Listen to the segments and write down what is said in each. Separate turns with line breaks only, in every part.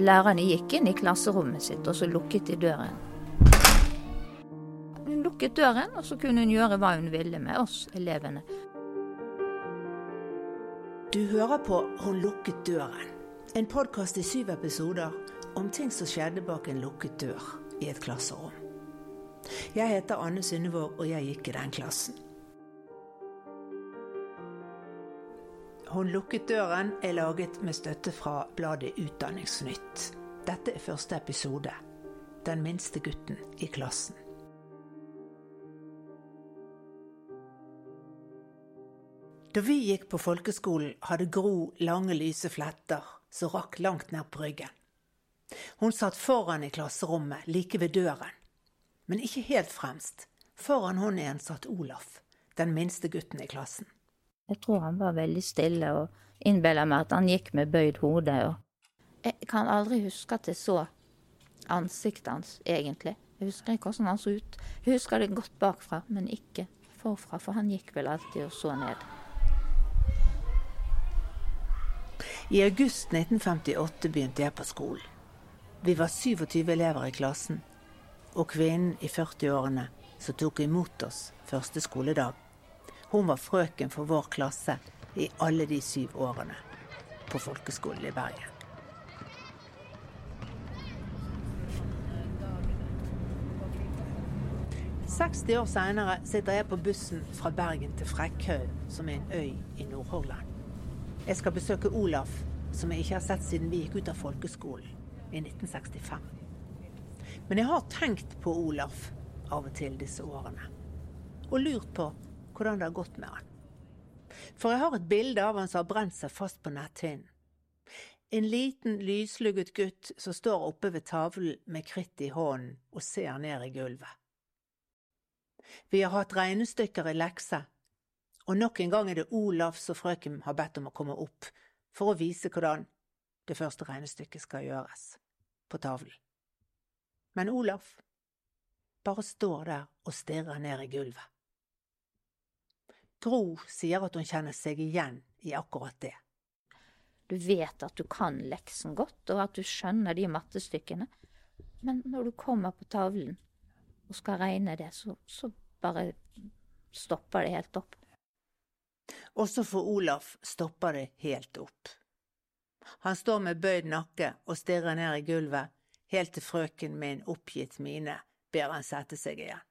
lærerne gikk inn i klasserommet sitt, og så lukket de døren. Hun lukket døren, og så kunne hun gjøre hva hun ville med oss elevene.
Du hører på Hun lukket døren, en podkast i syv episoder om ting som skjedde bak en lukket dør i et klasserom. Jeg heter Anne Synnevåg, og jeg gikk i den klassen. Hun lukket døren er laget med støtte fra bladet Utdanningsnytt. Dette er første episode. Den minste gutten i klassen. Da vi gikk på folkeskolen, hadde Gro lange, lyse fletter som rakk langt ned på ryggen. Hun satt foran i klasserommet, like ved døren. Men ikke helt fremst. Foran hun igjen satt Olaf, den minste gutten i klassen.
Jeg tror han var veldig stille og innbilla meg at han gikk med bøyd hode. Og jeg kan aldri huske at jeg så ansiktet hans, egentlig. Jeg husker ikke hvordan han så ut. Jeg husker det godt bakfra, men ikke forfra, for han gikk vel alltid og så ned.
I august 1958 begynte jeg på skolen. Vi var 27 elever i klassen, og kvinnen i 40-årene som tok imot oss første skoledag, hun var frøken for vår klasse i alle de syv årene på folkeskolen i Bergen. «60 år seinere sitter jeg på bussen fra Bergen til Frekkhaug, som er en øy i Nordhordland. Jeg skal besøke Olaf, som jeg ikke har sett siden vi gikk ut av folkeskolen i 1965. Men jeg har tenkt på Olaf av og til disse årene. Og lurt på hvordan det har gått med han. For jeg har et bilde av han som har brent seg fast på netthinnen. En liten, lyslugget gutt som står oppe ved tavlen med kritt i hånden og ser ned i gulvet. Vi har hatt regnestykker i lekse, og nok en gang er det Olaf og frøken har bedt om å komme opp for å vise hvordan det første regnestykket skal gjøres, på tavlen. Men Olaf bare står der og stirrer ned i gulvet. Gro sier at hun kjenner seg igjen i akkurat det.
Du vet at du kan leksen godt, og at du skjønner de mattestykkene. Men når du kommer på tavlen og skal regne det, så, så bare stopper det helt opp.
Også for Olaf stopper det helt opp. Han står med bøyd nakke og stirrer ned i gulvet, helt til frøken med en oppgitt mine ber han sette seg igjen.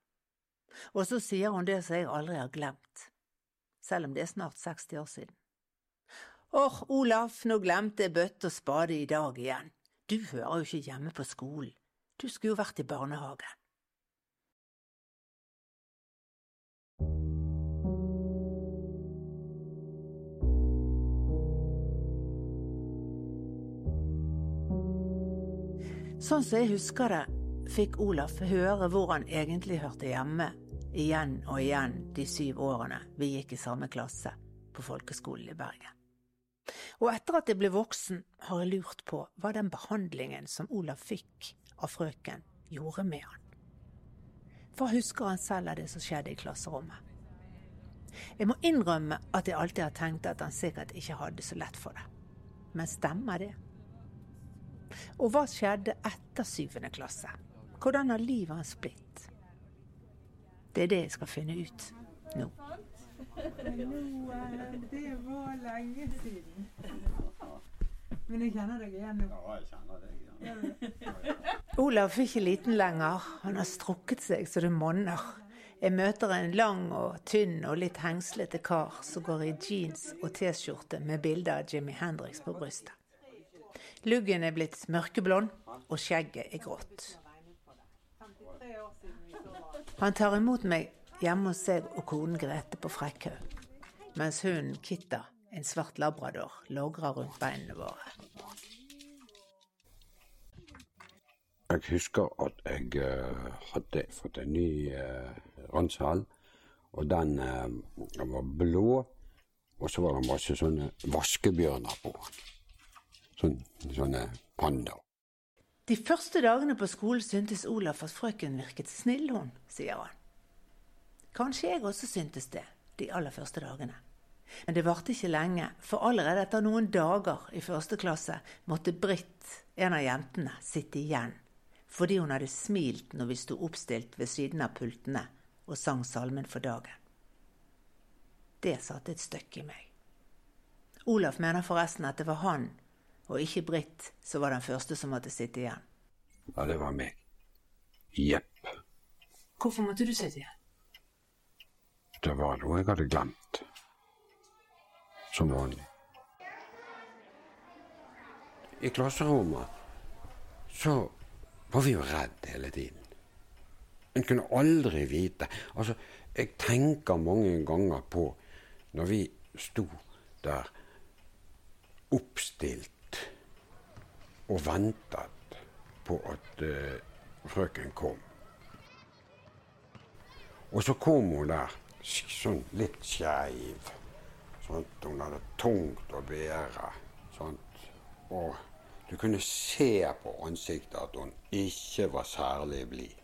Og så sier hun det som jeg aldri har glemt selv om det er snart 60 år siden. Åh, Olaf, nå glemte jeg bøtte og spade i dag igjen. Du hører jo ikke hjemme på skolen. Du skulle jo vært i barnehagen. Sånn som jeg husker det, fikk Olaf høre hvor han egentlig hørte hjemme igjen og igjen de syv årene vi gikk i samme klasse på folkeskolen i Bergen. Og etter at jeg ble voksen, har jeg lurt på hva den behandlingen som Olav fikk av frøken, gjorde med han. Hva husker han selv av det som skjedde i klasserommet? Jeg må innrømme at jeg alltid har tenkt at han sikkert ikke hadde så lett for det. Men stemmer det? Og hva skjedde etter syvende klasse? Hvordan har livet hans blitt? Det er det jeg skal finne ut nå.
Det var lenge siden. Men jeg kjenner deg igjen nå.
Ja, jeg kjenner deg igjen.
Olav er ikke liten lenger. Han har strukket seg så det monner. Jeg møter en lang og tynn og litt hengslete kar som går i jeans og T-skjorte med bilde av Jimmy Hendrix på brystet. Luggen er blitt mørkeblond, og skjegget er grått. Han tar imot meg hjemme hos seg og konen Grete på Frekkhaug, mens hunden Kitta, en svart labrador, logrer rundt beinene våre.
Jeg husker at jeg uh, hadde fått en ny uh, ransel, og den uh, var blå. Og så var det masse sånne vaskebjørner på. Sånn, sånne pandaer.
De første dagene på skolen syntes Olaf at frøken virket snill, hun, sier han. Kanskje jeg også syntes det de aller første dagene. Men det varte ikke lenge, for allerede etter noen dager i første klasse måtte Britt, en av jentene, sitte igjen. Fordi hun hadde smilt når vi sto oppstilt ved siden av pultene og sang salmen for dagen. Det satte et støkk i meg. Olaf mener forresten at det var han, og ikke Britt, som var den første som måtte sitte igjen.
Ja, det var meg. Jepp.
Hvorfor måtte du sitte igjen?
Det var noe jeg hadde glemt. Som vanlig. I klasserommet så var vi jo redd hele tiden. En kunne aldri vite. Altså, jeg tenker mange ganger på når vi sto der oppstilt og ventet på at eh, frøken kom. Og så kom hun der sånn litt skeiv. Hun hadde tungt å bære. Sånn. Og du kunne se på ansiktet at hun ikke var særlig blid.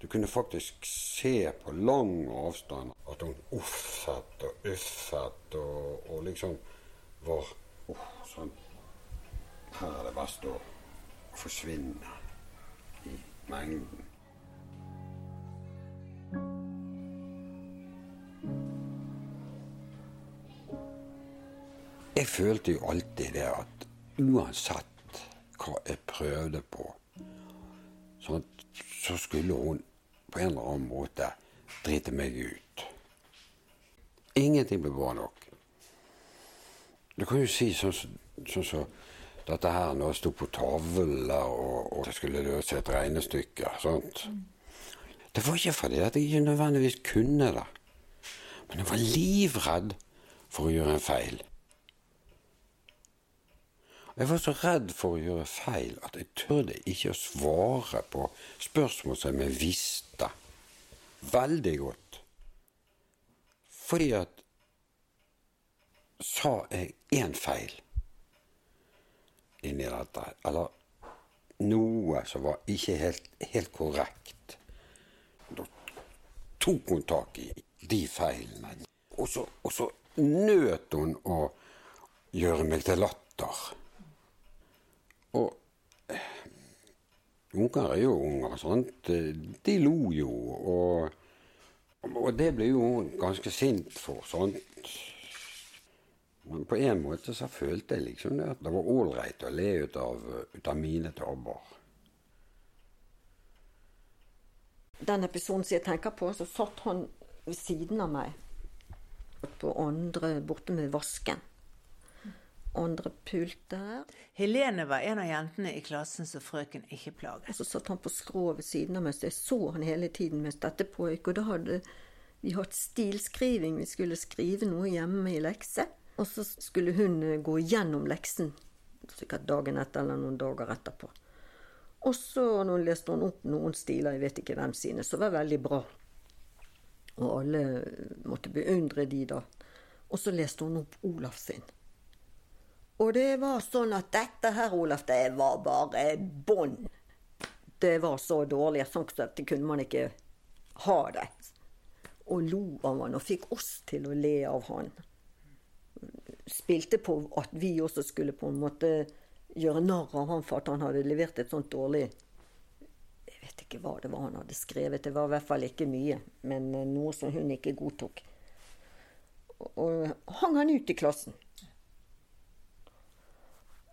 Du kunne faktisk se på lang avstand at hun uffet og uffet og, og liksom var oh, sånn Her er det best å forsvinne i mengden. Jeg følte jo alltid det at uansett hva jeg prøvde på, sånn, så skulle hun på en eller annen måte drite meg ut. Ingenting ble bra nok. Du kan jo si sånn som så, så, dette her nå sto på tavler, og, og det skulle løse et regnestykke. sånt. Det var ikke fordi at jeg ikke nødvendigvis kunne det. Men jeg var livredd for å gjøre en feil. Jeg var så redd for å gjøre feil at jeg tørde ikke å svare på spørsmål som jeg visste veldig godt. Fordi at sa jeg én feil inni dette, eller noe som var ikke helt, helt korrekt, da tok hun tak i de feilene. Og så, og så nøt hun å gjøre meg til latter. Og unger er jo unger, sant. De lo jo, og, og det ble jo hun ganske sint for, sant. Men på en måte så følte jeg liksom det at det var ålreit å le ut av, ut av mine tabber.
Den episoden som jeg tenker på, så satt han ved siden av meg på andre borte med vasken andre pult der.
Helene var en av jentene i klassen som frøken ikke plaget.
Og så satt han på skrå ved siden av meg, så jeg så han hele tiden mens dette pågikk. Og da hadde vi hatt stilskriving. Vi skulle skrive noe hjemme i lekse. Og så skulle hun eh, gå gjennom leksen sikkert dagen etter eller noen dager etterpå. Og så når leste hun opp noen stiler, jeg vet ikke hvem sine, som var veldig bra. Og alle måtte beundre de da. Og så leste hun opp Olaf sin. Og det var sånn at dette her, Olaf, det var bare bånd. Det var så dårlig sånn at det kunne man ikke ha det. Og lo av han og fikk oss til å le av han. Spilte på at vi også skulle på en måte gjøre narr av han for at han hadde levert et sånt dårlig Jeg vet ikke hva det var han hadde skrevet. Det var i hvert fall ikke mye, men noe som hun ikke godtok. Og hang han ut i klassen.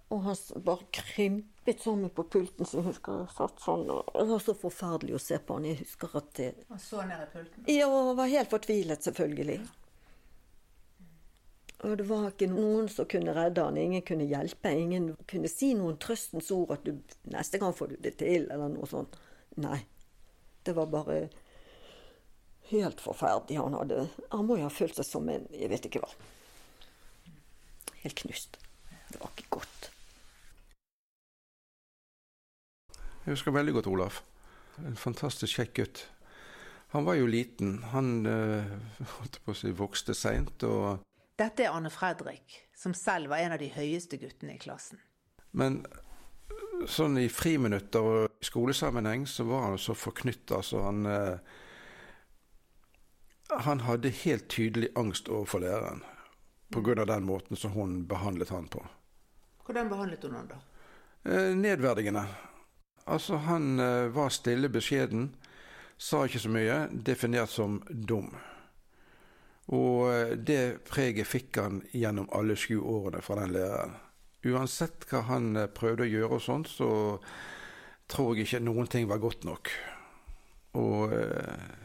Og han bare krympet sammen på pulten, så jeg husker jeg satt sånn. Og det var så forferdelig å se på han. Jeg husker at det
Han så ned i pulten?
Ja, og var helt fortvilet, selvfølgelig. Og det var ikke noen som kunne redde han, ingen kunne hjelpe, ingen kunne si noen trøstens ord at du, 'neste gang får du det til', eller noe sånt. Nei. Det var bare helt forferdelig. Han hadde Han må jo ha følt seg som en Jeg vet ikke hva. Helt knust. Det var ikke godt.
Jeg husker veldig godt Olaf. En fantastisk kjekk gutt. Han var jo liten. Han øh, holdt på å si, vokste seint. Og...
Dette er Arne Fredrik, som selv var en av de høyeste guttene i klassen.
Men sånn i friminutter og skolesammenheng så var han så forknytta så han øh, han hadde helt tydelig angst overfor læreren. Pga. den måten som hun behandlet han på.
Hvordan behandlet hun han da?
Eh, nedverdigende. Altså, han eh, var stille, beskjeden, sa ikke så mye, definert som dum. Og eh, det preget fikk han gjennom alle sju årene fra den læreren. Uansett hva han eh, prøvde å gjøre og sånt, så tror jeg ikke noen ting var godt nok. Og eh,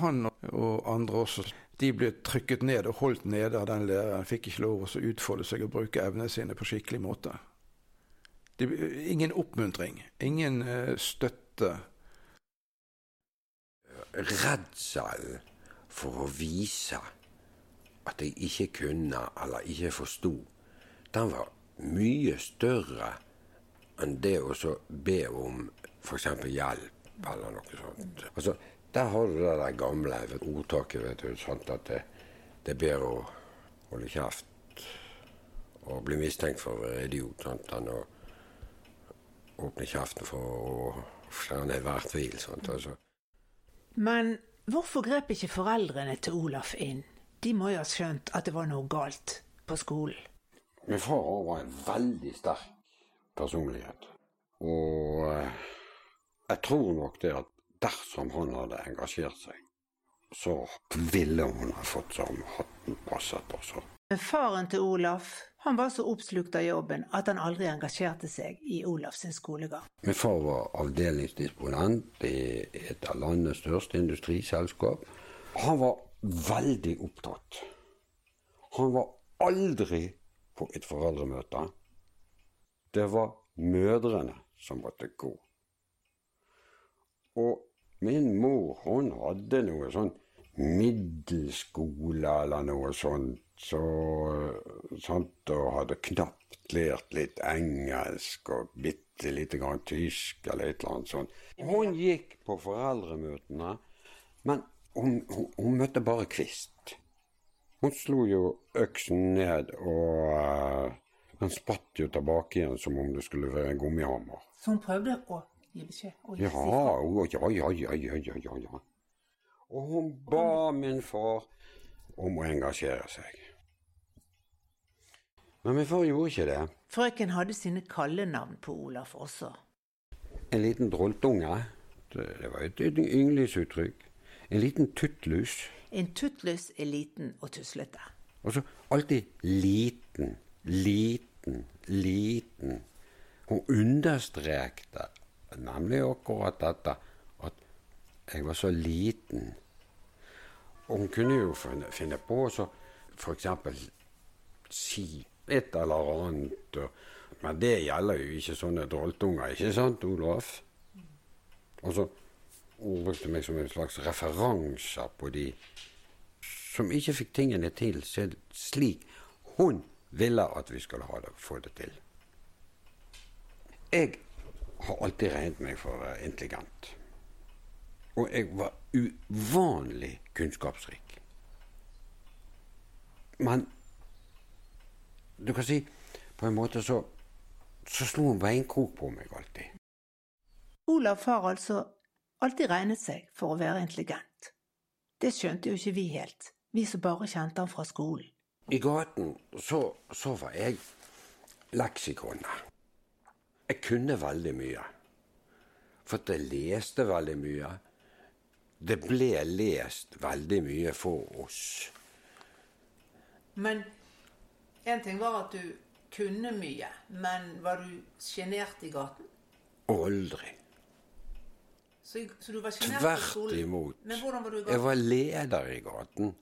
han og andre også, de ble trykket ned og holdt nede av den læreren. Fikk ikke lov å utfolde seg og bruke evnene sine på skikkelig måte. Det, ingen oppmuntring, ingen støtte.
Redselen for å vise at jeg ikke kunne eller ikke forsto, den var mye større enn det å be om f.eks. hjelp eller noe sånt. Altså, der har du det der gamle ordtaket, vet du, sant, at det, det er bedre å holde kjeft og bli mistenkt for å være idiot sant, enn å åpne kjeften for å fjerne enhver tvil. Sant, altså.
Men hvorfor grep ikke foreldrene til Olaf inn? De må jo ha skjønt at det var noe galt på skolen.
Min far var en veldig sterk personlighet. Og eh, jeg tror nok det at dersom han hadde engasjert seg, så ville hun ha fått som hatten passet også.
Men faren til Olaf han var så oppslukt av jobben at han aldri engasjerte seg i Olafs skolegang.
Min far var avdelingsdisponent i et av landets største industriselskap. Han var veldig opptatt. Han var aldri på et foreldremøte. Det var mødrene som måtte gå. Og min mor, hun hadde noe sånn middelskole eller noe sånt. Så, sånt og hadde knapt lært litt engelsk og bitte lite grann tysk eller et eller annet sånt. Hun gikk på foreldremøtene, men hun, hun, hun møtte bare kvist. Hun slo jo øksen ned, og uh, den spratt jo tilbake igjen som om det skulle være en gummihammer.
Så hun prøvde å gi beskjed?
Gi ja, ja, ja, ja, ja, ja, ja. Og hun ba min far om å engasjere seg. Men min far gjorde ikke det.
Frøken hadde sine kallenavn på Olaf også.
En liten droltunge. Det var et yndlingsuttrykk. En liten tuttlus.
En tuttlus er liten og tuslete.
Og så alltid liten, liten, liten. Hun understrekte nemlig akkurat dette jeg var så liten. Og hun kunne jo finne på å f.eks. si et eller annet. Men det gjelder jo ikke sånne droltunger, ikke sant, Olaf? Og så hun brukte meg som en slags referanser på de som ikke fikk tingene til slik hun ville at vi skulle det, få det til. Jeg har alltid regnet meg for intelligent. Og jeg var uvanlig kunnskapsrik. Men du kan si på en måte så, så slo hun beinkrok på meg alltid.
Olav har altså alltid regnet seg for å være intelligent. Det skjønte jo ikke vi helt, vi som bare kjente han fra skolen.
I gaten så, så var jeg leksikonet. Jeg kunne veldig mye. For jeg leste veldig mye. Det ble lest veldig mye for oss.
Men en ting var at du kunne mye, men var du sjenert i gaten?
Aldri.
Så, så du var sjenert
skolen? Tvert imot.
Men hvordan var du i gaten?
Jeg var leder i gaten.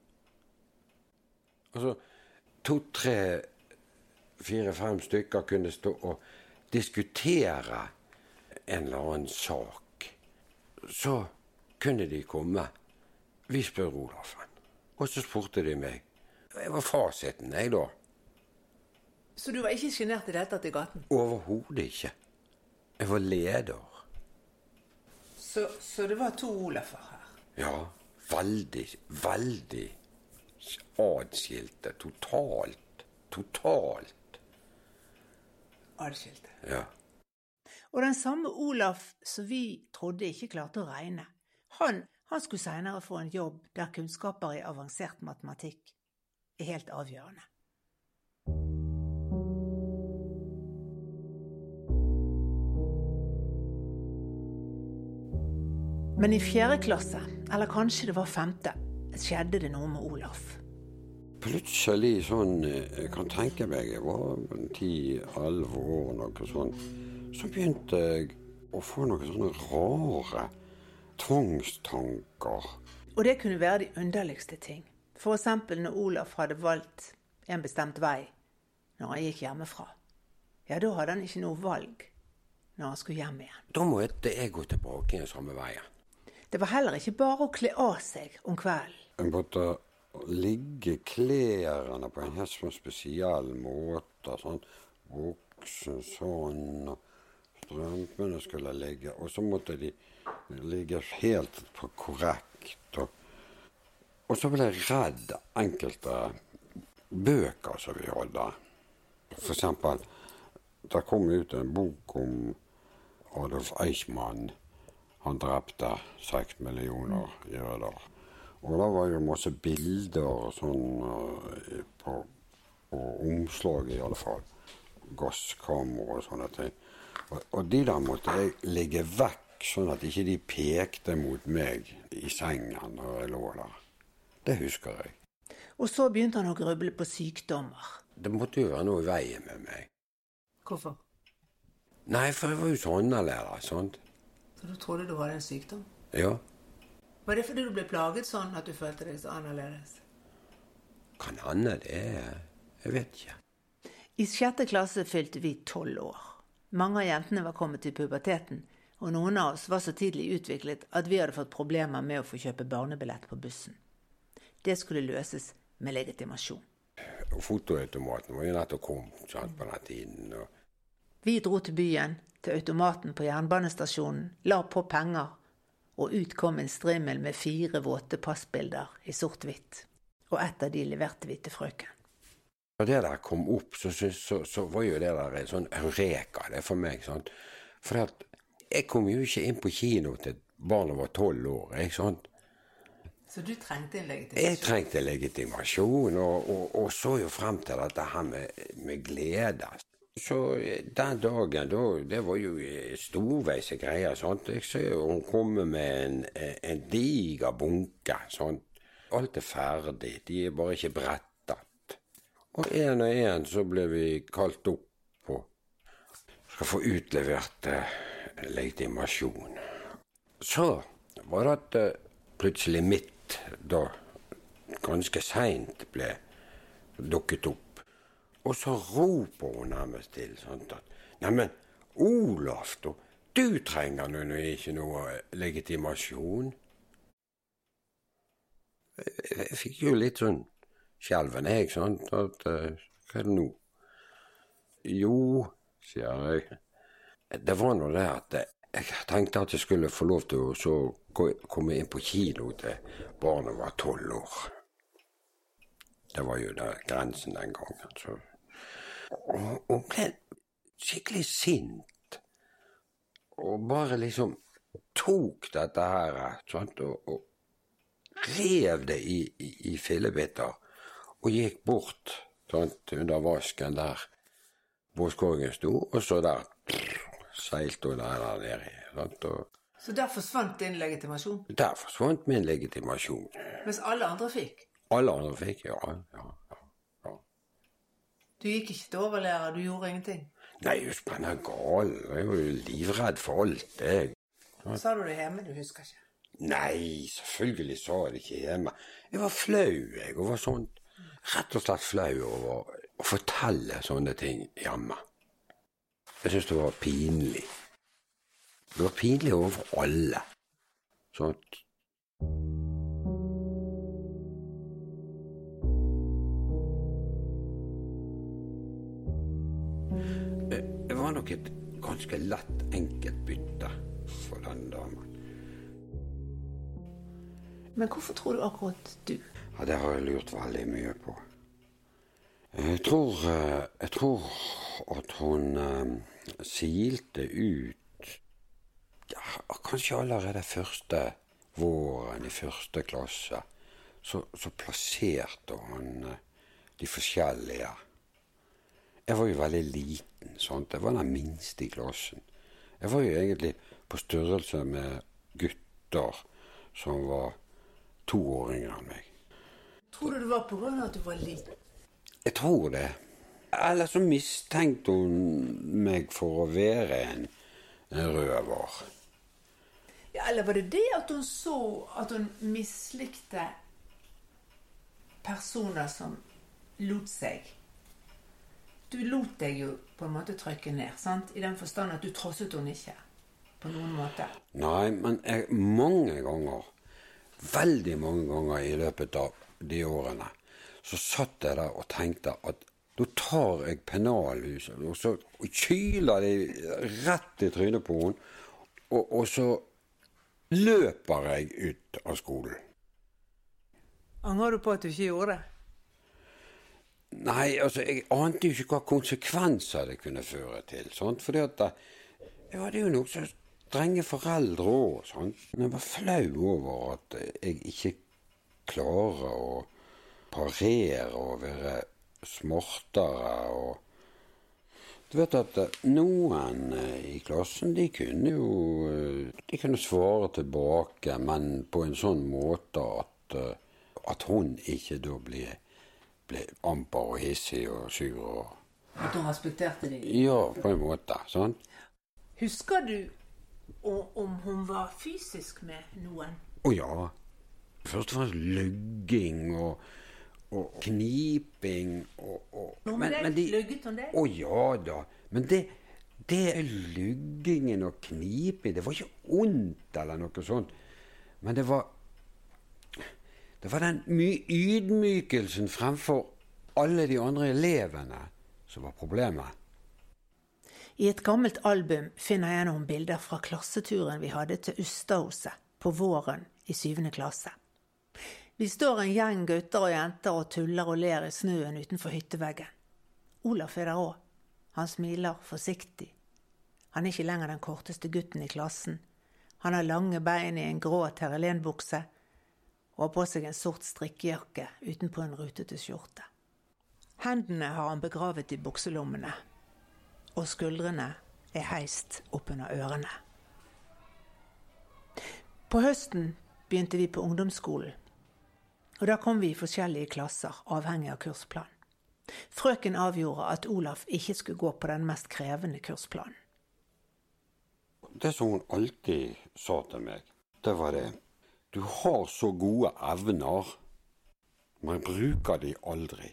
Altså to, tre, fire, fem stykker kunne stå og diskutere en eller annen sak. Så kunne de komme. Vi spør Olafen. Og så spurte de meg. Jeg var fasiten, jeg, da.
Så du var ikke sjenert i det hele tatt i gaten?
Overhodet ikke. Jeg var leder.
Så, så det var to Olafer her?
Ja. Veldig, veldig adskilte. Totalt. Totalt.
Adskilte?
Ja.
Og den samme Olaf som vi trodde ikke klarte å regne, han Han skulle seinere få en jobb der kunnskaper i avansert matematikk er helt avgjørende. Men i fjerde klasse, eller kanskje det var femte, skjedde det noe med Olaf.
Plutselig sånn Jeg kan tenke meg jeg var ti-elleve år, noe sånn. Så begynte jeg å få noen sånne rare tvangstanker.
Og det kunne være de underligste ting. F.eks. når Olaf hadde valgt en bestemt vei når han gikk hjemmefra. Ja, da hadde han ikke noe valg når han skulle hjem igjen.
Da måtte jeg gå tilbake igjen samme veien.
Det var heller ikke bare å kle av seg om kvelden.
Jeg måtte ligge klærne på en helt sånn spesiell måte. Sånn. Buksen sånn, og strømpene skulle ligge. Og så måtte de ligge helt på korrekt. Og, og så ble jeg redd enkelte bøker som vi hadde. For eksempel, det kom ut en bok om Adolf Eichmann han drepte seks millioner jøder. Og da var jo masse bilder sånn uh, på, på omslaget, i alle fall. Gasskammer og sånne ting. Og, og, de der måtte jeg ligge vekk, sånn at ikke de pekte mot meg i senga når jeg lå der. Det husker jeg.
Og så begynte han å gruble på sykdommer.
Det måtte jo være noe i veien med meg.
Hvorfor?
Nei, for jeg var jo sånn annerledes. sant?
Så du trodde det var en sykdom?
Ja.
Var det fordi du ble plaget sånn at du følte deg så annerledes?
Kan hende det. Jeg vet ikke.
I sjette klasse fylte vi tolv år. Mange av jentene var kommet til puberteten, og noen av oss var så tidlig utviklet at vi hadde fått problemer med å få kjøpe barnebillett på bussen. Det skulle løses med legitimasjon.
Fotoautomaten var jo nettopp kommet på den tiden. Og...
Vi dro til byen, til automaten på jernbanestasjonen, la på penger, og ut kom en strimmel med fire våte passbilder i sort-hvitt. Og ett av de leverte vi til frøken.
Da det der kom opp, så, så, så, var jo det der en sånn eureka det for meg. sant? For at jeg kom jo ikke inn på kino til barnet var tolv år. ikke sant?
Så du trengte en legitimasjon?
Jeg trengte legitimasjon, og, og, og så jo frem til dette her med, med glede. Så eh, den dagen, da, det var jo eh, storveise greier. sant? Jeg ser hun kommer med en, eh, en diger bunke. sant? Alt er ferdig, de er bare ikke brettet. Og én og én så ble vi kalt opp på skal få utlevert eh, legitimasjon. Så var det at eh, plutselig mitt, da ganske seint, ble dukket opp og så roper hun nærmest til sånn at Neimen, Olaf, da. Du trenger nå ikke noe legitimasjon. Jeg fikk jo litt sånn skjelven, jeg, sånn At, uh, hva er det nå? Jo, sier jeg. Det var nå det at jeg tenkte at jeg skulle få lov til å komme inn på kino til barnet var tolv år. Det var jo der grensen den gangen. så og, og ble skikkelig sint. Og bare liksom tok dette her sant, og, og rev det i, i, i fillebiter. Og gikk bort sant, under vasken der Båskorgen sto, og så der seilte hun der, der. Sant, og,
så der forsvant din legitimasjon?
Der forsvant min legitimasjon.
Mens alle andre fikk?
Alle andre fikk, ja. ja.
Du gikk ikke til overlærer, du gjorde ingenting?
Nei, jeg er gal. Jeg er jo livredd for alt, jeg.
Sa du det hjemme? Du husker ikke?
Nei, selvfølgelig sa jeg det ikke hjemme. Jeg var flau, jeg. Og var sånn rett og slett flau over å fortelle sånne ting hjemme. Jeg syntes det var pinlig. Det var pinlig overfor alle. Sånn var nok et ganske lett, enkelt bytte for den damen.
Men hvorfor tror du akkurat du?
Ja, Det har jeg lurt veldig mye på. Jeg tror, eh, jeg tror at hun eh, silte ut ja, kanskje allerede første våren i første klasse, så, så plasserte han eh, de forskjellige. Jeg var jo veldig liten. Sant? Jeg var den minste i klassen. Jeg var jo egentlig på størrelse med gutter som var to år yngre enn meg.
Tror du det var pga. at du var liten?
Jeg tror det. Eller så mistenkte hun meg for å være en, en røver.
Ja, eller var det det at hun så at hun mislikte personer som lot seg Du lot deg jo på en måte trykke ned, sant? I den forstand at du trosset hun ikke på noen måte.
Nei, men jeg, mange ganger, veldig mange ganger i løpet av de årene, så satt jeg der og tenkte at da tar jeg pennalhuset og så kyler de rett i trynet på henne, og, og så løper jeg ut av skolen.
Angrer du på at du ikke gjorde det?
Nei, altså, jeg ante jo ikke hva konsekvenser det kunne føre til. Sant? Fordi at eh, jeg hadde jo nokså strenge foreldre òg. Men jeg var flau over at jeg ikke klarer å parere og være smartere og Du vet at eh, noen eh, i klassen, de kunne jo De kunne svare tilbake, men på en sånn måte at, at hun ikke da ble ble amper og hissig og sur. Og...
At hun respekterte deg?
Ja, på en måte. sånn.
Husker du om hun var fysisk med noen?
Å ja. Først og fremst lugging og, og kniping og, og
Noe med men, det? De... Lugget hun deg?
Å ja da. Men det, det luggingen og kniping Det var ikke ondt eller noe sånt. Men det var det var den ydmykelsen fremfor alle de andre elevene som var problemet.
I et gammelt album finner jeg noen bilder fra klasseturen vi hadde til Ustadhuset på våren i syvende klasse. Vi står en gjeng gutter og jenter og tuller og ler i snøen utenfor hytteveggen. Olaf er der òg. Han smiler forsiktig. Han er ikke lenger den korteste gutten i klassen. Han har lange bein i en grå terrelenbukse og har på seg en sort strikkejakke utenpå en rutete skjorte. Hendene har han begravet i bukselommene, og skuldrene er heist oppunder ørene. På høsten begynte vi på ungdomsskolen, og da kom vi i forskjellige klasser, avhengig av kursplan. Frøken avgjorde at Olaf ikke skulle gå på den mest krevende kursplanen.
Det som hun alltid sa til meg, det var det du har så gode evner, men bruker de aldri.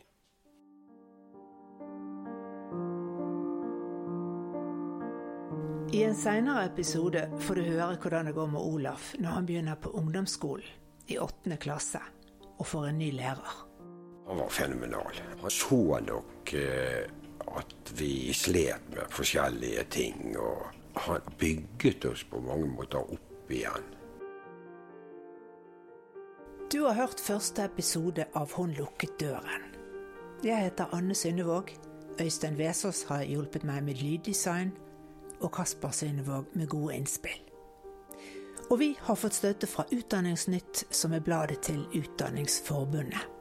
I en seinere episode får du høre hvordan det går med Olaf når han begynner på ungdomsskolen i åttende klasse og for en ny lærer.
Han var fenomenal. Han så nok eh, at vi slet med forskjellige ting, og han bygget oss på mange måter opp igjen.
Du har hørt første episode av Hun lukket døren. Jeg heter Anne Synnevåg. Øystein Vesaas har hjulpet meg med lyddesign, og Kasper Synnevåg med gode innspill. Og vi har fått støtte fra Utdanningsnytt, som er bladet til Utdanningsforbundet.